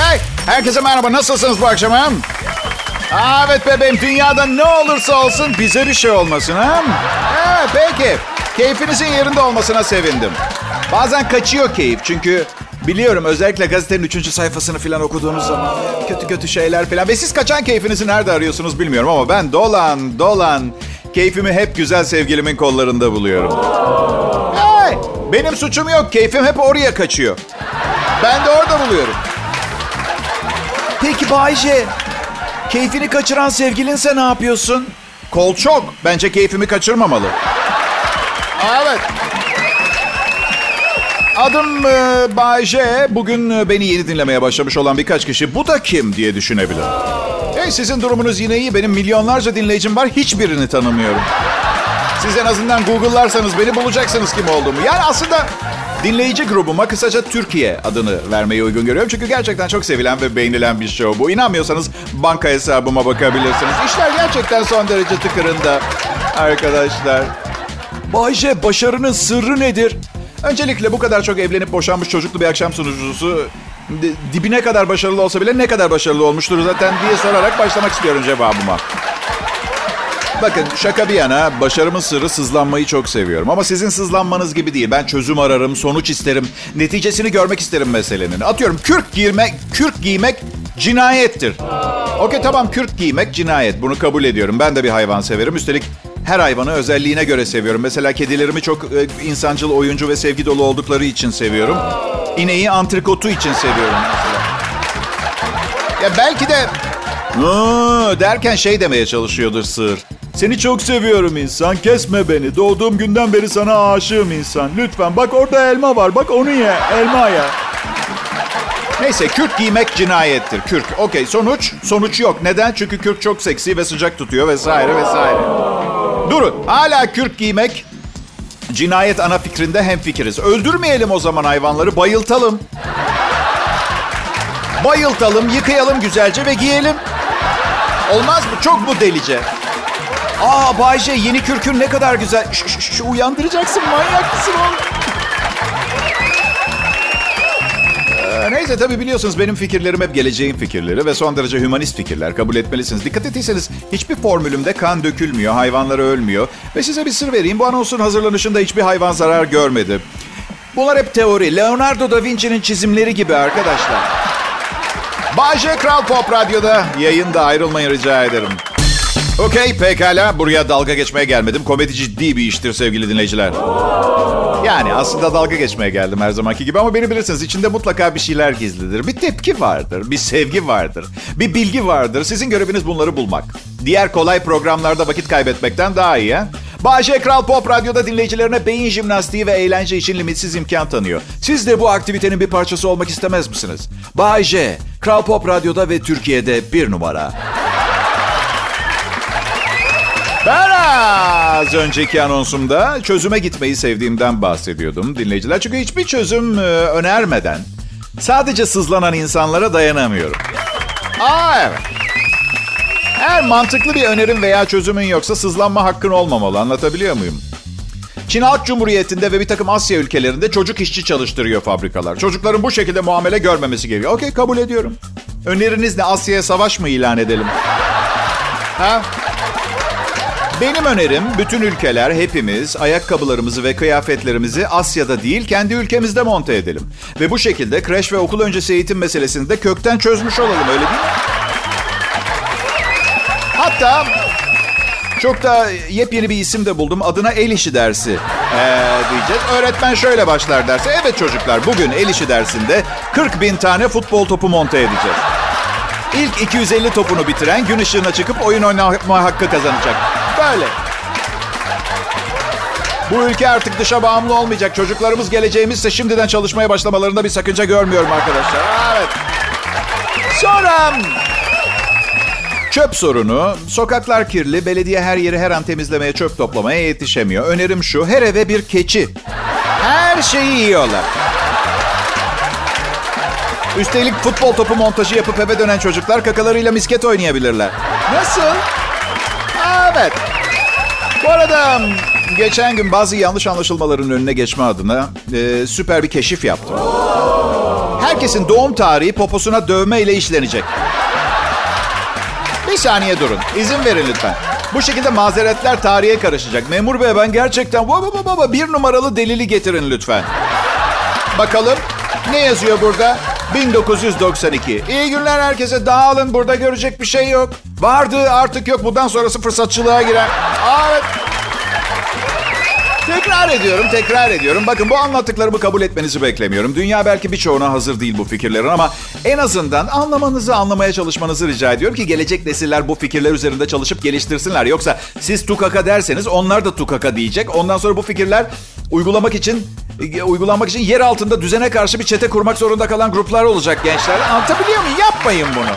Hey, herkese merhaba. Nasılsınız bu akşam? ha? Aa, evet bebeğim, dünyada ne olursa olsun bize bir şey olmasın ha? Evet, peki. Keyfinizin yerinde olmasına sevindim. Bazen kaçıyor keyif çünkü biliyorum özellikle gazetenin üçüncü sayfasını falan okuduğunuz zaman kötü kötü şeyler falan. Ve siz kaçan keyfinizi nerede arıyorsunuz bilmiyorum ama ben dolan dolan keyfimi hep güzel sevgilimin kollarında buluyorum. Hey, benim suçum yok. Keyfim hep oraya kaçıyor. Ben de orada buluyorum. Peki Bayce, keyfini kaçıran sevgilinse ne yapıyorsun? Kol çok. Bence keyfimi kaçırmamalı. Evet. Adım e, Bayce. Bugün e, beni yeni dinlemeye başlamış olan birkaç kişi bu da kim diye düşünebilir. Hey, sizin durumunuz yine iyi. Benim milyonlarca dinleyicim var. Hiçbirini tanımıyorum. Siz en azından Google'larsanız beni bulacaksınız kim olduğumu. Yani aslında dinleyici grubuma kısaca Türkiye adını vermeyi uygun görüyorum. Çünkü gerçekten çok sevilen ve beğenilen bir show bu. İnanmıyorsanız banka hesabıma bakabilirsiniz. İşler gerçekten son derece tıkırında arkadaşlar. Bayce başarının sırrı nedir? Öncelikle bu kadar çok evlenip boşanmış çocuklu bir akşam sunucusu di- dibine kadar başarılı olsa bile ne kadar başarılı olmuştur zaten diye sorarak başlamak istiyorum cevabıma. Bakın şaka bir yana başarımın sırrı sızlanmayı çok seviyorum. Ama sizin sızlanmanız gibi değil. Ben çözüm ararım, sonuç isterim, neticesini görmek isterim meselenin. Atıyorum kürk giymek, kürk giymek cinayettir. Okey tamam kürk giymek cinayet. Bunu kabul ediyorum. Ben de bir hayvan severim. Üstelik her hayvanı özelliğine göre seviyorum. Mesela kedilerimi çok e, insancıl, oyuncu ve sevgi dolu oldukları için seviyorum. İneği antrikotu için seviyorum mesela. Ya belki de derken şey demeye çalışıyordur sığır. Seni çok seviyorum insan. Kesme beni. Doğduğum günden beri sana aşığım insan. Lütfen bak orada elma var. Bak onu ye. Elma ye. Neyse kürk giymek cinayettir. Kürk. Okey sonuç? Sonuç yok. Neden? Çünkü kürk çok seksi ve sıcak tutuyor vesaire vesaire. Durun. Hala kürk giymek cinayet ana fikrinde hemfikiriz. Öldürmeyelim o zaman hayvanları. Bayıltalım. Bayıltalım, yıkayalım güzelce ve giyelim. Olmaz mı? Çok mu delice? Aa Bayce yeni kürkün ne kadar güzel. Ş- ş- ş- uyandıracaksın manyak mısın oğlum? Ee, Neyse tabii biliyorsunuz benim fikirlerim hep geleceğin fikirleri ve son derece hümanist fikirler kabul etmelisiniz. Dikkat ettiyseniz hiçbir formülümde kan dökülmüyor, hayvanlar ölmüyor. Ve size bir sır vereyim bu anonsun hazırlanışında hiçbir hayvan zarar görmedi. Bunlar hep teori. Leonardo da Vinci'nin çizimleri gibi arkadaşlar. Bayce Kral Pop Radyo'da yayında ayrılmayın rica ederim. Okey pekala buraya dalga geçmeye gelmedim. Komedi ciddi bir iştir sevgili dinleyiciler. Yani aslında dalga geçmeye geldim her zamanki gibi ama beni bilirsiniz içinde mutlaka bir şeyler gizlidir. Bir tepki vardır, bir sevgi vardır, bir bilgi vardır. Sizin göreviniz bunları bulmak. Diğer kolay programlarda vakit kaybetmekten daha iyi. ha? Bahçe Kral Pop Radyo'da dinleyicilerine beyin jimnastiği ve eğlence için limitsiz imkan tanıyor. Siz de bu aktivitenin bir parçası olmak istemez misiniz? Bahçe, Kral Pop Radyo'da ve Türkiye'de bir numara. Az önceki anonsumda çözüme gitmeyi sevdiğimden bahsediyordum dinleyiciler. Çünkü hiçbir çözüm e, önermeden sadece sızlanan insanlara dayanamıyorum. Aa evet. Eğer mantıklı bir önerin veya çözümün yoksa sızlanma hakkın olmamalı. Anlatabiliyor muyum? Çin Halk Cumhuriyeti'nde ve bir takım Asya ülkelerinde çocuk işçi çalıştırıyor fabrikalar. Çocukların bu şekilde muamele görmemesi gerekiyor. Okey kabul ediyorum. Öneriniz ne? Asya'ya savaş mı ilan edelim? Ha? Benim önerim bütün ülkeler hepimiz ayakkabılarımızı ve kıyafetlerimizi Asya'da değil kendi ülkemizde monte edelim. Ve bu şekilde kreş ve okul öncesi eğitim meselesini de kökten çözmüş olalım öyle değil mi? Hatta çok da yepyeni bir isim de buldum. Adına el işi dersi ee, diyeceğiz. Öğretmen şöyle başlar derse. Evet çocuklar bugün el işi dersinde 40 bin tane futbol topu monte edeceğiz. İlk 250 topunu bitiren gün ışığına çıkıp oyun oynama hakkı kazanacak. Böyle. Bu ülke artık dışa bağımlı olmayacak. Çocuklarımız geleceğimizse şimdiden çalışmaya başlamalarında bir sakınca görmüyorum arkadaşlar. Evet. Sonra çöp sorunu. Sokaklar kirli. Belediye her yeri her an temizlemeye, çöp toplamaya yetişemiyor. Önerim şu. Her eve bir keçi. Her şeyi yiyorlar. Üstelik futbol topu montajı yapıp eve dönen çocuklar kakalarıyla misket oynayabilirler. Nasıl? Evet. Bu arada geçen gün bazı yanlış anlaşılmaların önüne geçme adına e, süper bir keşif yaptım. Herkesin doğum tarihi poposuna dövme ile işlenecek. Bir saniye durun. İzin verin lütfen. Bu şekilde mazeretler tarihe karışacak. Memur bey ben gerçekten baba baba bir numaralı delili getirin lütfen. Bakalım ne yazıyor burada? 1992. İyi günler herkese. Dağılın. Burada görecek bir şey yok. Vardı artık yok. Bundan sonrası fırsatçılığa girer. Evet. Tekrar ediyorum, tekrar ediyorum. Bakın bu anlattıklarımı kabul etmenizi beklemiyorum. Dünya belki birçoğuna hazır değil bu fikirlerin ama en azından anlamanızı, anlamaya çalışmanızı rica ediyorum ki gelecek nesiller bu fikirler üzerinde çalışıp geliştirsinler. Yoksa siz tukaka derseniz onlar da tukaka diyecek. Ondan sonra bu fikirler uygulamak için uygulanmak için yer altında düzene karşı bir çete kurmak zorunda kalan gruplar olacak gençler. Anlatabiliyor muyum? Yapmayın bunu.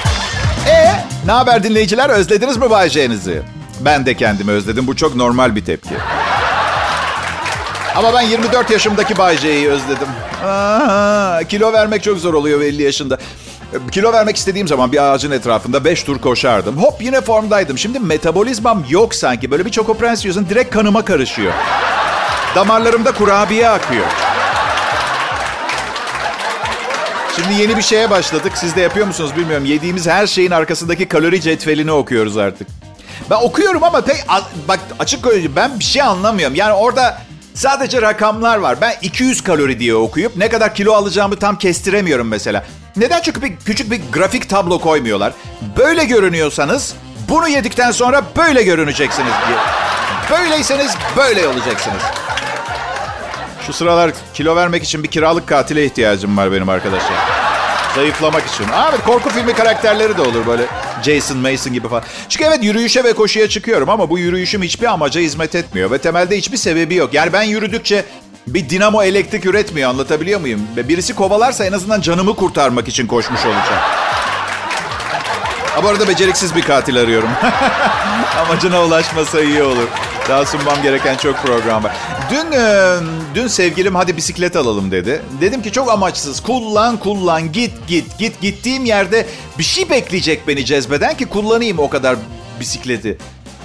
E ne haber dinleyiciler? Özlediniz mi Bay? Ben de kendimi özledim. Bu çok normal bir tepki. Ama ben 24 yaşımdaki Bay özledim. Aa, kilo vermek çok zor oluyor 50 yaşında. Kilo vermek istediğim zaman bir ağacın etrafında 5 tur koşardım. Hop yine formdaydım. Şimdi metabolizmam yok sanki. Böyle bir Choco Prens yiyorsun direkt kanıma karışıyor. Damarlarımda kurabiye akıyor. Şimdi yeni bir şeye başladık. Siz de yapıyor musunuz bilmiyorum. Yediğimiz her şeyin arkasındaki kalori cetvelini okuyoruz artık. Ben okuyorum ama pek bak açık ben bir şey anlamıyorum. Yani orada sadece rakamlar var. Ben 200 kalori diye okuyup ne kadar kilo alacağımı tam kestiremiyorum mesela. Neden? Çünkü bir, küçük bir grafik tablo koymuyorlar. Böyle görünüyorsanız bunu yedikten sonra böyle görüneceksiniz diye. Böyleyseniz böyle olacaksınız. Şu sıralar kilo vermek için bir kiralık katile ihtiyacım var benim arkadaşlar. Zayıflamak için. Abi korku filmi karakterleri de olur böyle Jason Mason gibi falan. Çünkü evet yürüyüşe ve koşuya çıkıyorum ama bu yürüyüşüm hiçbir amaca hizmet etmiyor. Ve temelde hiçbir sebebi yok. Yani ben yürüdükçe bir dinamo elektrik üretmiyor anlatabiliyor muyum? Ve birisi kovalarsa en azından canımı kurtarmak için koşmuş olacağım. Ha arada beceriksiz bir katil arıyorum. Amacına ulaşmasa iyi olur. Daha sunmam gereken çok program var. Dün e, dün sevgilim hadi bisiklet alalım dedi. Dedim ki çok amaçsız. Kullan kullan git git git. Gittiğim yerde bir şey bekleyecek beni cezbeden ki kullanayım o kadar bisikleti.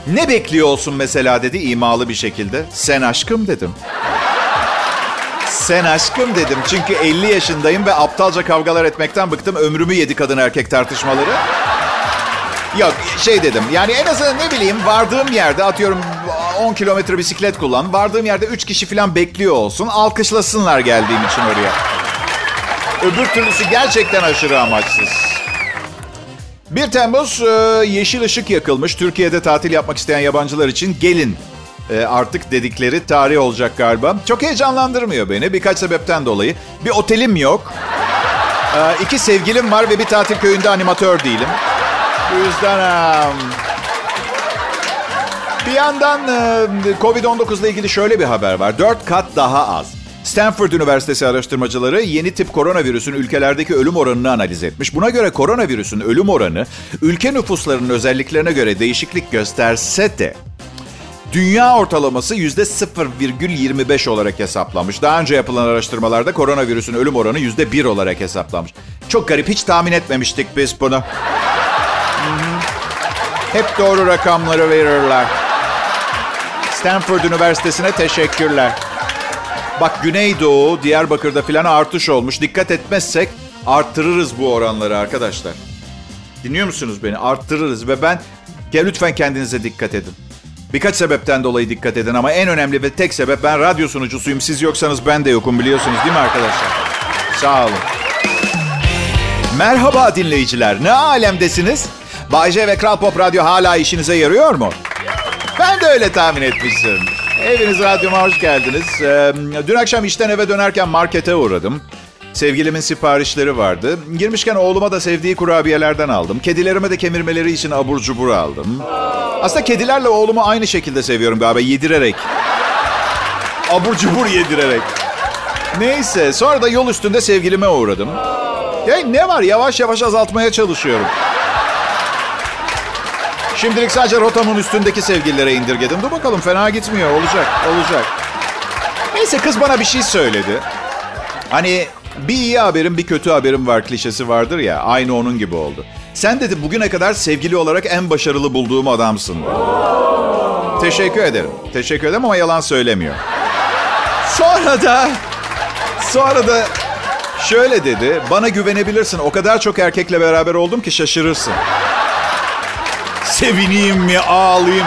Ne bekliyor olsun mesela dedi imalı bir şekilde. Sen aşkım dedim. Sen aşkım dedim. Çünkü 50 yaşındayım ve aptalca kavgalar etmekten bıktım. Ömrümü yedi kadın erkek tartışmaları. Yok şey dedim yani en azından ne bileyim vardığım yerde atıyorum 10 kilometre bisiklet kullan. Vardığım yerde 3 kişi falan bekliyor olsun. Alkışlasınlar geldiğim için oraya. Öbür türlüsü gerçekten aşırı amaçsız. 1 Temmuz e, yeşil ışık yakılmış. Türkiye'de tatil yapmak isteyen yabancılar için gelin e, artık dedikleri tarih olacak galiba. Çok heyecanlandırmıyor beni birkaç sebepten dolayı. Bir otelim yok. E, iki sevgilim var ve bir tatil köyünde animatör değilim. Bu yüzden bir yandan Covid-19 ile ilgili şöyle bir haber var. Dört kat daha az. Stanford Üniversitesi araştırmacıları yeni tip koronavirüsün ülkelerdeki ölüm oranını analiz etmiş. Buna göre koronavirüsün ölüm oranı ülke nüfuslarının özelliklerine göre değişiklik gösterse de dünya ortalaması %0,25 olarak hesaplanmış. Daha önce yapılan araştırmalarda koronavirüsün ölüm oranı %1 olarak hesaplanmış. Çok garip hiç tahmin etmemiştik biz bunu. Hep doğru rakamları verirler. Stanford Üniversitesi'ne teşekkürler. Bak Güneydoğu, Diyarbakır'da filan artış olmuş. Dikkat etmezsek arttırırız bu oranları arkadaşlar. Dinliyor musunuz beni? Arttırırız ve ben... Ya lütfen kendinize dikkat edin. Birkaç sebepten dolayı dikkat edin ama en önemli ve tek sebep ben radyo sunucusuyum. Siz yoksanız ben de yokum biliyorsunuz değil mi arkadaşlar? Sağ olun. Merhaba dinleyiciler. Ne alemdesiniz? Bay J ve Kral Pop Radyo hala işinize yarıyor mu? Ben de öyle tahmin etmiştim. Eviniz radyoma hoş geldiniz. Ee, dün akşam işten eve dönerken markete uğradım. Sevgilimin siparişleri vardı. Girmişken oğluma da sevdiği kurabiyelerden aldım. Kedilerime de kemirmeleri için abur cubur aldım. Aslında kedilerle oğlumu aynı şekilde seviyorum galiba yedirerek. Abur cubur yedirerek. Neyse sonra da yol üstünde sevgilime uğradım. Ya ne var yavaş yavaş azaltmaya çalışıyorum. Şimdilik sadece rotamın üstündeki sevgililere indirgedim. Dur bakalım fena gitmiyor. Olacak, olacak. Neyse kız bana bir şey söyledi. Hani bir iyi haberim bir kötü haberim var klişesi vardır ya. Aynı onun gibi oldu. Sen dedi bugüne kadar sevgili olarak en başarılı bulduğum adamsın. Teşekkür ederim. Teşekkür ederim ama yalan söylemiyor. Sonra da sonra da Şöyle dedi, bana güvenebilirsin. O kadar çok erkekle beraber oldum ki şaşırırsın. Sevineyim mi, ağlayayım?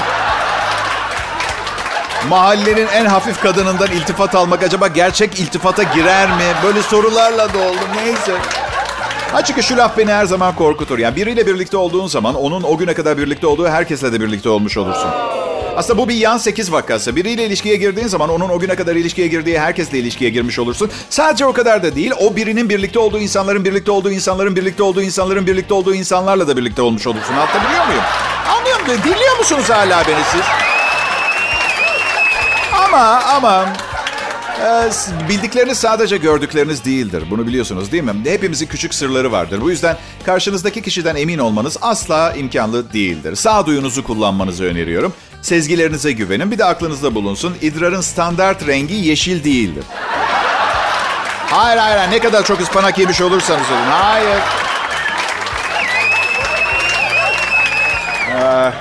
Mahallenin en hafif kadınından iltifat almak acaba gerçek iltifata girer mi? Böyle sorularla doldum neyse. Açıkçası şu laf beni her zaman korkutur. Yani biriyle birlikte olduğun zaman onun o güne kadar birlikte olduğu herkesle de birlikte olmuş olursun. Aslında bu bir yan 8 vakası. Biriyle ilişkiye girdiğin zaman onun o güne kadar ilişkiye girdiği herkesle ilişkiye girmiş olursun. Sadece o kadar da değil. O birinin birlikte olduğu insanların birlikte olduğu insanların birlikte olduğu insanların birlikte olduğu insanlarla da birlikte olmuş olursun. Anlatabiliyor muyum? Anlıyor musun? Dinliyor musunuz hala beni siz? Ama ama e, bildikleriniz sadece gördükleriniz değildir. Bunu biliyorsunuz değil mi? Hepimizin küçük sırları vardır. Bu yüzden karşınızdaki kişiden emin olmanız asla imkanlı değildir. Sağduyunuzu kullanmanızı öneriyorum. Sezgilerinize güvenin. Bir de aklınızda bulunsun. İdrarın standart rengi yeşil değildir. Hayır hayır ne kadar çok ıspanak yemiş olursanız olun. Hayır. Ee,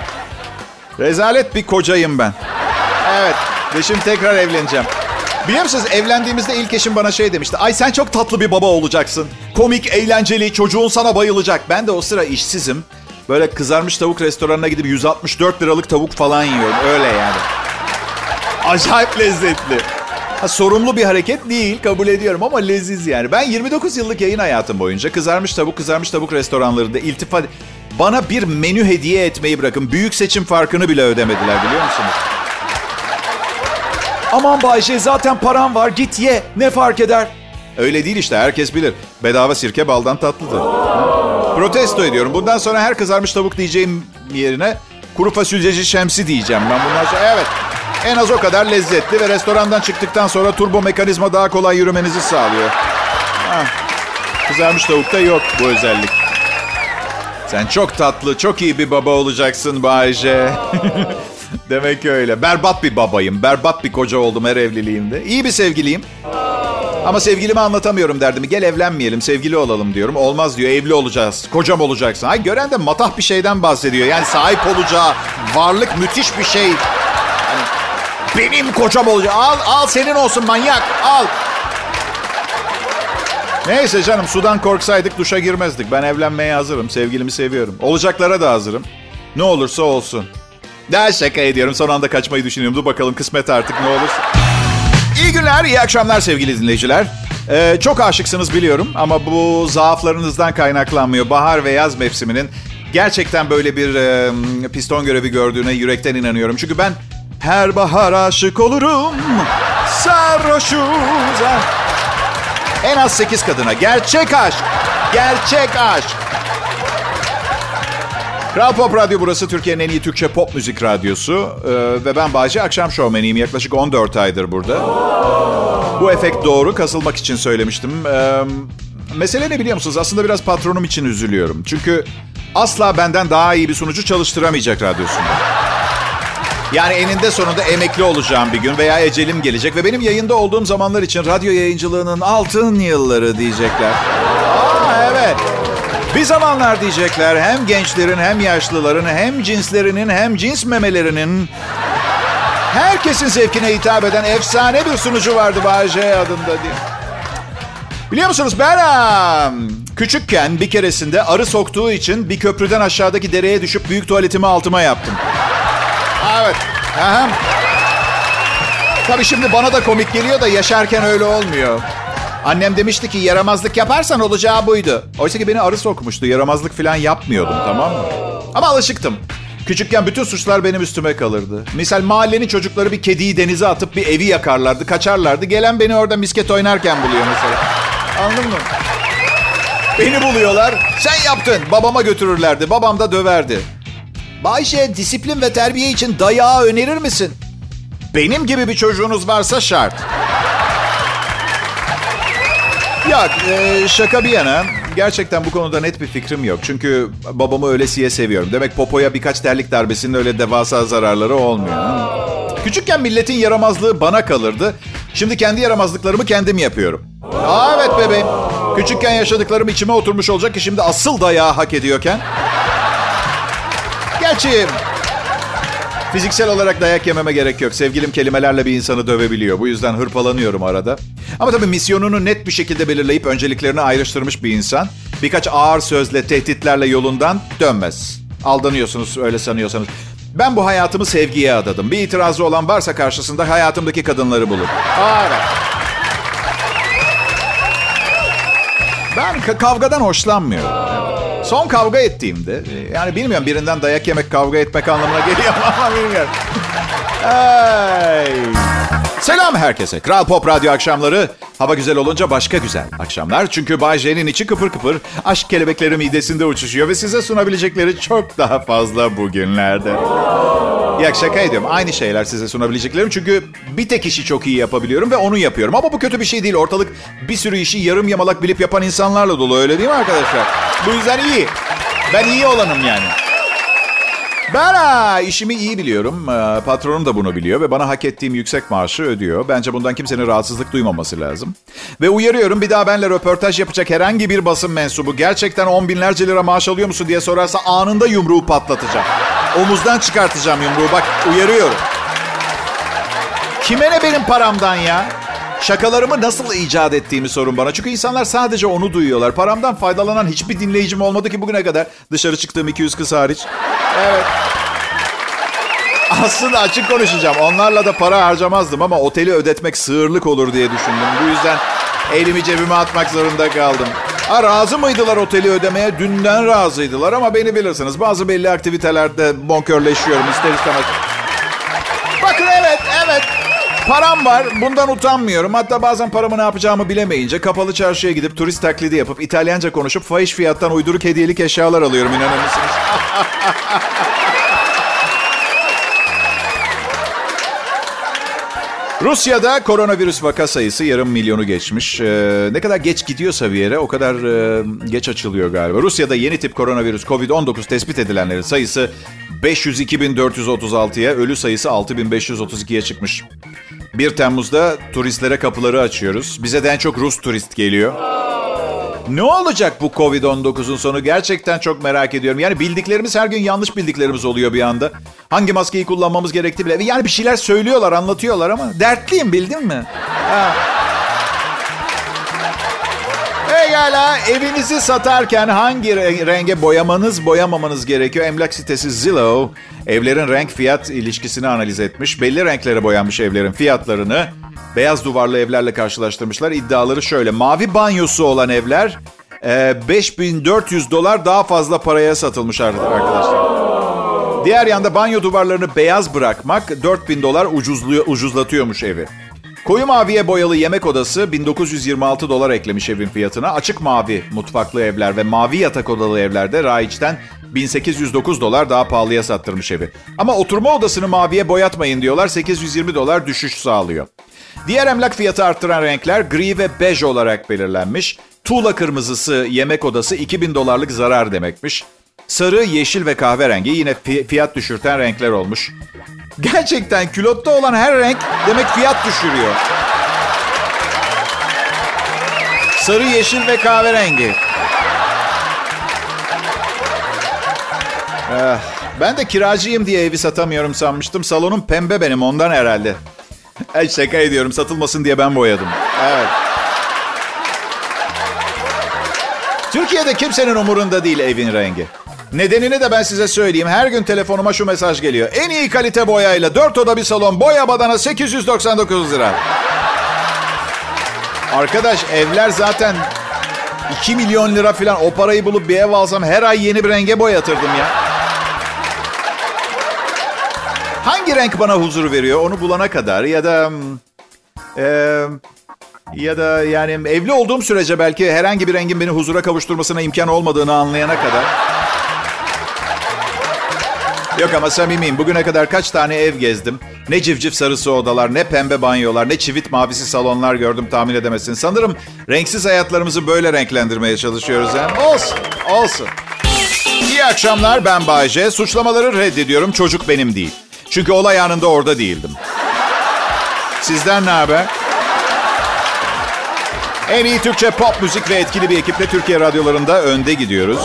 rezalet bir kocayım ben. Evet. Ve şimdi tekrar evleneceğim. Biliyor musunuz evlendiğimizde ilk eşim bana şey demişti. Ay sen çok tatlı bir baba olacaksın. Komik, eğlenceli, çocuğun sana bayılacak. Ben de o sıra işsizim. Böyle kızarmış tavuk restoranına gidip 164 liralık tavuk falan yiyorum. Öyle yani. Acayip lezzetli. Ha, sorumlu bir hareket değil kabul ediyorum ama leziz yani. Ben 29 yıllık yayın hayatım boyunca kızarmış tavuk kızarmış tavuk restoranlarında iltifat... Bana bir menü hediye etmeyi bırakın. Büyük seçim farkını bile ödemediler biliyor musunuz? Aman Bayşe zaten param var git ye ne fark eder? Öyle değil işte herkes bilir. Bedava sirke baldan tatlıdır. Protesto ediyorum. Bundan sonra her kızarmış tavuk diyeceğim yerine kuru fasulyeci şemsi diyeceğim ben bundan sonra. Evet en az o kadar lezzetli ve restorandan çıktıktan sonra turbo mekanizma daha kolay yürümenizi sağlıyor. Heh. Kızarmış tavukta yok bu özellik. Sen çok tatlı, çok iyi bir baba olacaksın Bayce. Demek öyle. Berbat bir babayım. Berbat bir koca oldum her evliliğimde. İyi bir sevgiliyim. Ama sevgilime anlatamıyorum derdimi. Gel evlenmeyelim, sevgili olalım diyorum. Olmaz diyor, evli olacağız. Kocam olacaksın. Ay gören de matah bir şeyden bahsediyor. Yani sahip olacağı varlık müthiş bir şey. Hani benim kocam olacak. Al, al senin olsun manyak. Al. Neyse canım sudan korksaydık duşa girmezdik. Ben evlenmeye hazırım. Sevgilimi seviyorum. Olacaklara da hazırım. Ne olursa olsun. Daha şaka ediyorum. Son anda kaçmayı düşünüyorum. Dur bakalım kısmet artık ne olursa. İyi günler, iyi akşamlar sevgili dinleyiciler. Ee, çok aşıksınız biliyorum ama bu zaaflarınızdan kaynaklanmıyor. Bahar ve yaz mevsiminin gerçekten böyle bir e, piston görevi gördüğüne yürekten inanıyorum. Çünkü ben her bahar aşık olurum. Sarhoşuz. En az 8 kadına. Gerçek aşk. Gerçek aşk. Kral Pop Radyo burası Türkiye'nin en iyi Türkçe pop müzik radyosu. Ee, ve ben Bayce Akşam Şovmeniyim. Yaklaşık 14 aydır burada. Bu efekt doğru. Kasılmak için söylemiştim. Ee, mesele ne biliyor musunuz? Aslında biraz patronum için üzülüyorum. Çünkü asla benden daha iyi bir sunucu çalıştıramayacak radyosunda. Yani eninde sonunda emekli olacağım bir gün veya ecelim gelecek ve benim yayında olduğum zamanlar için radyo yayıncılığının altın yılları diyecekler. Aa evet. Bir zamanlar diyecekler hem gençlerin hem yaşlıların hem cinslerinin hem cins memelerinin herkesin zevkine hitap eden efsane bir sunucu vardı Bahçe adında diye. Biliyor musunuz ben küçükken bir keresinde arı soktuğu için bir köprüden aşağıdaki dereye düşüp büyük tuvaletimi altıma yaptım. Evet. Aha. Tabii şimdi bana da komik geliyor da yaşarken öyle olmuyor. Annem demişti ki yaramazlık yaparsan olacağı buydu. Oysa ki beni arı sokmuştu. Yaramazlık falan yapmıyordum tamam mı? Ama alışıktım. Küçükken bütün suçlar benim üstüme kalırdı. Misal mahallenin çocukları bir kediyi denize atıp bir evi yakarlardı, kaçarlardı. Gelen beni orada misket oynarken buluyor mesela. Anladın mı? Beni buluyorlar. Sen yaptın. Babama götürürlerdi. Babam da döverdi. Bayşe disiplin ve terbiye için dayağı önerir misin? Benim gibi bir çocuğunuz varsa şart. Yok e, şaka bir yana gerçekten bu konuda net bir fikrim yok. Çünkü babamı öylesiye seviyorum. Demek popoya birkaç terlik darbesinin öyle devasa zararları olmuyor. Küçükken milletin yaramazlığı bana kalırdı. Şimdi kendi yaramazlıklarımı kendim yapıyorum. Aa, evet bebeğim. Küçükken yaşadıklarım içime oturmuş olacak ki şimdi asıl dayağı hak ediyorken. Gerçi Fiziksel olarak dayak yememe gerek yok. Sevgilim kelimelerle bir insanı dövebiliyor. Bu yüzden hırpalanıyorum arada. Ama tabii misyonunu net bir şekilde belirleyip önceliklerini ayrıştırmış bir insan birkaç ağır sözle, tehditlerle yolundan dönmez. Aldanıyorsunuz öyle sanıyorsanız. Ben bu hayatımı sevgiye adadım. Bir itirazı olan varsa karşısında hayatımdaki kadınları bulur. Evet. Ben kavgadan hoşlanmıyorum. Son kavga ettiğimde, e, yani bilmiyorum birinden dayak yemek kavga etmek anlamına geliyor ama bilmiyorum. Hey. Selam herkese. Kral Pop Radyo akşamları. Hava güzel olunca başka güzel akşamlar. Çünkü Bay J'nin içi kıpır kıpır. Aşk kelebekleri midesinde uçuşuyor ve size sunabilecekleri çok daha fazla bugünlerde. Ya şaka ediyorum. Aynı şeyler size sunabileceklerim. Çünkü bir tek işi çok iyi yapabiliyorum ve onu yapıyorum. Ama bu kötü bir şey değil. Ortalık bir sürü işi yarım yamalak bilip yapan insanlarla dolu. Öyle değil mi arkadaşlar? Bu yüzden iyi. Ben iyi olanım yani. Ben ha, işimi iyi biliyorum. Ee, patronum da bunu biliyor ve bana hak ettiğim yüksek maaşı ödüyor. Bence bundan kimsenin rahatsızlık duymaması lazım. Ve uyarıyorum bir daha benle röportaj yapacak herhangi bir basın mensubu gerçekten on binlerce lira maaş alıyor musun diye sorarsa anında yumruğu patlatacağım. Omuzdan çıkartacağım yumruğu bak uyarıyorum. Kime ne benim paramdan ya? Şakalarımı nasıl icat ettiğimi sorun bana. Çünkü insanlar sadece onu duyuyorlar. Paramdan faydalanan hiçbir dinleyicim olmadı ki bugüne kadar. Dışarı çıktığım 200 kız hariç. Evet. Aslında açık konuşacağım. Onlarla da para harcamazdım ama oteli ödetmek sığırlık olur diye düşündüm. Bu yüzden elimi cebime atmak zorunda kaldım. Ha, razı mıydılar oteli ödemeye? Dünden razıydılar ama beni bilirsiniz. Bazı belli aktivitelerde bonkörleşiyorum ister istemez. Param var. Bundan utanmıyorum. Hatta bazen paramı ne yapacağımı bilemeyince kapalı çarşıya gidip turist taklidi yapıp İtalyanca konuşup fahiş fiyattan uyduruk hediyelik eşyalar alıyorum inanır mısınız? Rusya'da koronavirüs vaka sayısı yarım milyonu geçmiş. Ee, ne kadar geç gidiyorsa bir yere o kadar e, geç açılıyor galiba. Rusya'da yeni tip koronavirüs COVID-19 tespit edilenlerin sayısı 502.436'ya, ölü sayısı 6.532'ye çıkmış. 1 Temmuz'da turistlere kapıları açıyoruz. Bize de en çok Rus turist geliyor. Ne olacak bu Covid-19'un sonu gerçekten çok merak ediyorum. Yani bildiklerimiz her gün yanlış bildiklerimiz oluyor bir anda. Hangi maskeyi kullanmamız gerektiği bile. Yani bir şeyler söylüyorlar, anlatıyorlar ama dertliyim bildin mi? Ha. Pekala evinizi satarken hangi renge boyamanız boyamamanız gerekiyor? Emlak sitesi Zillow evlerin renk fiyat ilişkisini analiz etmiş. Belli renklere boyanmış evlerin fiyatlarını beyaz duvarlı evlerle karşılaştırmışlar. İddiaları şöyle mavi banyosu olan evler 5400 dolar daha fazla paraya satılmış arkadaşlar. Diğer yanda banyo duvarlarını beyaz bırakmak 4000 dolar ucuzluyor, ucuzlatıyormuş evi. Koyu maviye boyalı yemek odası 1926 dolar eklemiş evin fiyatına. Açık mavi mutfaklı evler ve mavi yatak odalı evlerde raiçten 1809 dolar daha pahalıya sattırmış evi. Ama oturma odasını maviye boyatmayın diyorlar 820 dolar düşüş sağlıyor. Diğer emlak fiyatı arttıran renkler gri ve bej olarak belirlenmiş. Tuğla kırmızısı yemek odası 2000 dolarlık zarar demekmiş. Sarı, yeşil ve kahverengi yine fiyat düşürten renkler olmuş. Gerçekten külotta olan her renk demek fiyat düşürüyor. Sarı, yeşil ve kahverengi. Eh, ben de kiracıyım diye evi satamıyorum sanmıştım. Salonum pembe benim ondan herhalde. Ay şaka ediyorum satılmasın diye ben boyadım. Evet. Türkiye'de kimsenin umurunda değil evin rengi. Nedenini de ben size söyleyeyim. Her gün telefonuma şu mesaj geliyor. En iyi kalite boyayla 4 oda bir salon boya badana 899 lira. Arkadaş evler zaten 2 milyon lira falan. O parayı bulup bir ev alsam her ay yeni bir renge boyatırdım ya. Hangi renk bana huzur veriyor onu bulana kadar ya da... E, ya da yani evli olduğum sürece belki herhangi bir rengin beni huzura kavuşturmasına imkan olmadığını anlayana kadar... Yok ama samimiyim. Bugüne kadar kaç tane ev gezdim. Ne civciv sarısı odalar, ne pembe banyolar, ne çivit mavisi salonlar gördüm tahmin edemezsin. Sanırım renksiz hayatlarımızı böyle renklendirmeye çalışıyoruz. He? Olsun, olsun. İyi akşamlar ben Bayce. Suçlamaları reddediyorum. Çocuk benim değil. Çünkü olay anında orada değildim. Sizden ne haber? En iyi Türkçe pop müzik ve etkili bir ekiple Türkiye radyolarında önde gidiyoruz.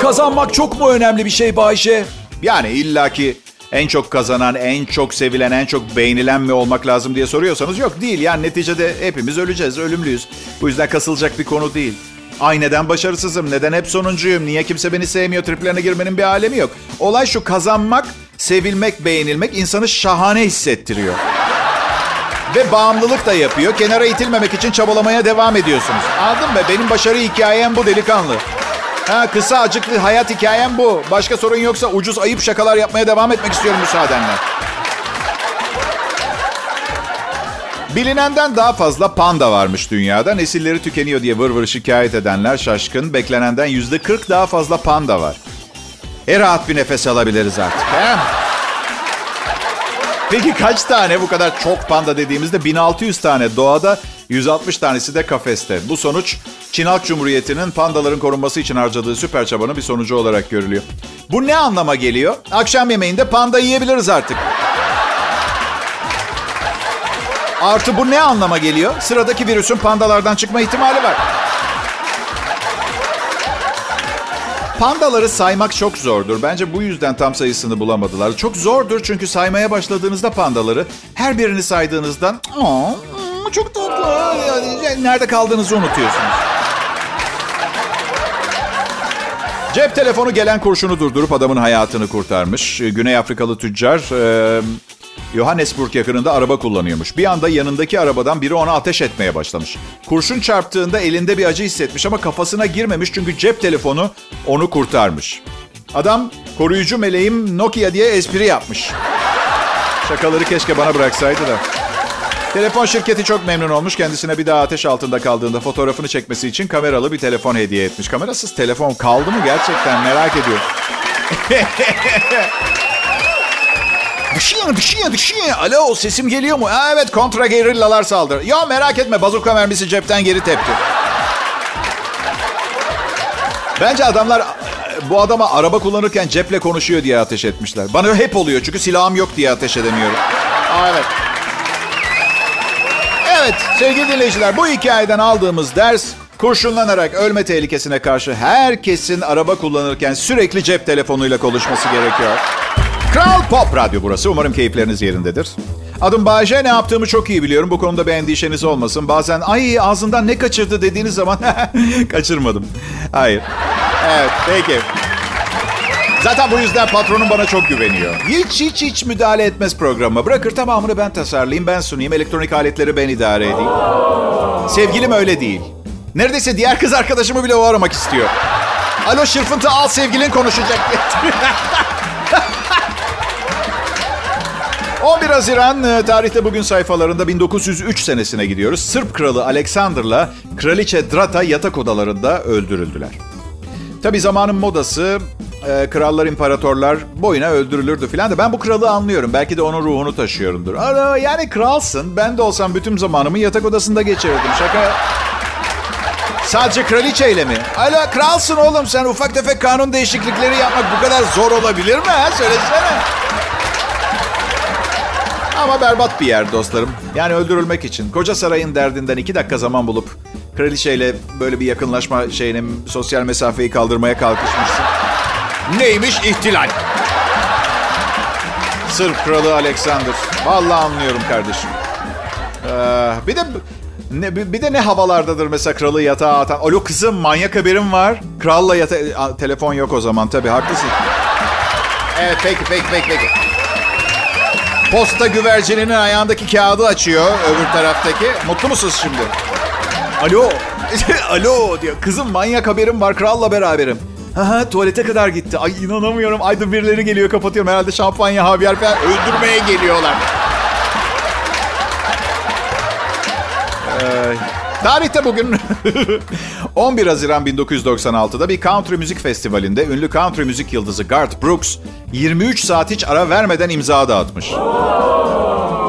Kazanmak çok mu önemli bir şey Bayşe? Yani illaki en çok kazanan, en çok sevilen, en çok beğenilen mi olmak lazım diye soruyorsanız yok değil. Yani neticede hepimiz öleceğiz, ölümlüyüz. Bu yüzden kasılacak bir konu değil. Ay neden başarısızım, neden hep sonuncuyum, niye kimse beni sevmiyor triplerine girmenin bir alemi yok. Olay şu kazanmak, sevilmek, beğenilmek insanı şahane hissettiriyor. Ve bağımlılık da yapıyor. Kenara itilmemek için çabalamaya devam ediyorsunuz. Anladın mı? Benim başarı hikayem bu delikanlı. Ha, kısa acıklı hayat hikayem bu. Başka sorun yoksa ucuz ayıp şakalar yapmaya devam etmek istiyorum müsaadenle. Bilinenden daha fazla panda varmış dünyada. Nesilleri tükeniyor diye vır vır şikayet edenler şaşkın. Beklenenden yüzde 40 daha fazla panda var. E rahat bir nefes alabiliriz artık. He? Peki kaç tane bu kadar çok panda dediğimizde 1600 tane doğada 160 tanesi de kafeste. Bu sonuç Çin Halk Cumhuriyeti'nin pandaların korunması için harcadığı süper çabanın bir sonucu olarak görülüyor. Bu ne anlama geliyor? Akşam yemeğinde panda yiyebiliriz artık. Artı bu ne anlama geliyor? Sıradaki virüsün pandalardan çıkma ihtimali var. Pandaları saymak çok zordur. Bence bu yüzden tam sayısını bulamadılar. Çok zordur çünkü saymaya başladığınızda pandaları her birini saydığınızdan Aa, çok tatlı. Yani nerede kaldığınızı unutuyorsunuz. Cep telefonu gelen kurşunu durdurup adamın hayatını kurtarmış. Güney Afrikalı tüccar e, Johannesburg yakınında araba kullanıyormuş. Bir anda yanındaki arabadan biri ona ateş etmeye başlamış. Kurşun çarptığında elinde bir acı hissetmiş ama kafasına girmemiş çünkü cep telefonu onu kurtarmış. Adam koruyucu meleğim Nokia diye espri yapmış. Şakaları keşke bana bıraksaydı da. Telefon şirketi çok memnun olmuş. Kendisine bir daha ateş altında kaldığında fotoğrafını çekmesi için kameralı bir telefon hediye etmiş. Kamerasız telefon kaldı mı gerçekten merak ediyorum. Dışıya dışıya dışıya. Alo sesim geliyor mu? Aa, evet kontra gerillalar saldırı. Ya merak etme bazuka mermisi cepten geri tepti. Bence adamlar bu adama araba kullanırken ceple konuşuyor diye ateş etmişler. Bana hep oluyor çünkü silahım yok diye ateş edemiyorum. Aa, evet. Evet sevgili dinleyiciler bu hikayeden aldığımız ders kurşunlanarak ölme tehlikesine karşı herkesin araba kullanırken sürekli cep telefonuyla konuşması gerekiyor. Kral Pop Radyo burası. Umarım keyifleriniz yerindedir. Adım Bayece. Ne yaptığımı çok iyi biliyorum. Bu konuda bir endişeniz olmasın. Bazen ay ağzından ne kaçırdı dediğiniz zaman kaçırmadım. Hayır. Evet peki. Zaten bu yüzden patronum bana çok güveniyor. Hiç hiç hiç müdahale etmez programa. Bırakır tamamını ben tasarlayayım, ben sunayım. Elektronik aletleri ben idare edeyim. Sevgilim öyle değil. Neredeyse diğer kız arkadaşımı bile o aramak istiyor. Alo şırfıntı al sevgilin konuşacak. 11 Haziran e, tarihte bugün sayfalarında 1903 senesine gidiyoruz. Sırp kralı Alexander'la kraliçe Drata yatak odalarında öldürüldüler. Tabi zamanın modası e, krallar, imparatorlar boyuna öldürülürdü filan da ben bu kralı anlıyorum. Belki de onun ruhunu taşıyorumdur. Ara, yani kralsın. Ben de olsam bütün zamanımı yatak odasında geçirirdim. Şaka... Sadece kraliçeyle mi? Alo kralsın oğlum sen ufak tefek kanun değişiklikleri yapmak bu kadar zor olabilir mi? Ha? Söylesene. Ama berbat bir yer dostlarım. Yani öldürülmek için. Koca sarayın derdinden iki dakika zaman bulup kraliçeyle böyle bir yakınlaşma şeyini, sosyal mesafeyi kaldırmaya kalkışmışsın. Neymiş ihtilal? Sırp kralı Alexander. Vallahi anlıyorum kardeşim. Ee, bir de ne, bir de ne havalardadır mesela kralı yatağa atan. Alo kızım manyak haberim var. Kralla yata... A, telefon yok o zaman tabii haklısın. Evet peki peki peki peki. Posta güvercininin ayağındaki kağıdı açıyor öbür taraftaki. Mutlu musunuz şimdi? Alo. Alo diyor. Kızım manyak haberim var kralla beraberim. Ha tuvalete kadar gitti. Ay inanamıyorum. Ayda birileri geliyor kapatıyorum. Herhalde şampanya, havyar falan öldürmeye geliyorlar. Ee, tarihte bugün 11 Haziran 1996'da bir country müzik festivalinde ünlü country müzik yıldızı Garth Brooks 23 saat hiç ara vermeden imza dağıtmış.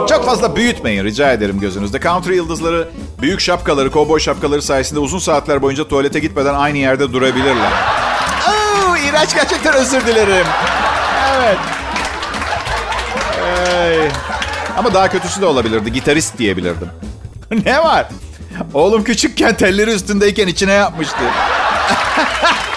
Çok fazla büyütmeyin rica ederim gözünüzde. Country yıldızları büyük şapkaları, kovboy şapkaları sayesinde uzun saatler boyunca tuvalete gitmeden aynı yerde durabilirler. İğrenç gerçekten özür dilerim. Evet. Hey. Ama daha kötüsü de olabilirdi. Gitarist diyebilirdim. ne var? Oğlum küçükken telleri üstündeyken içine yapmıştı.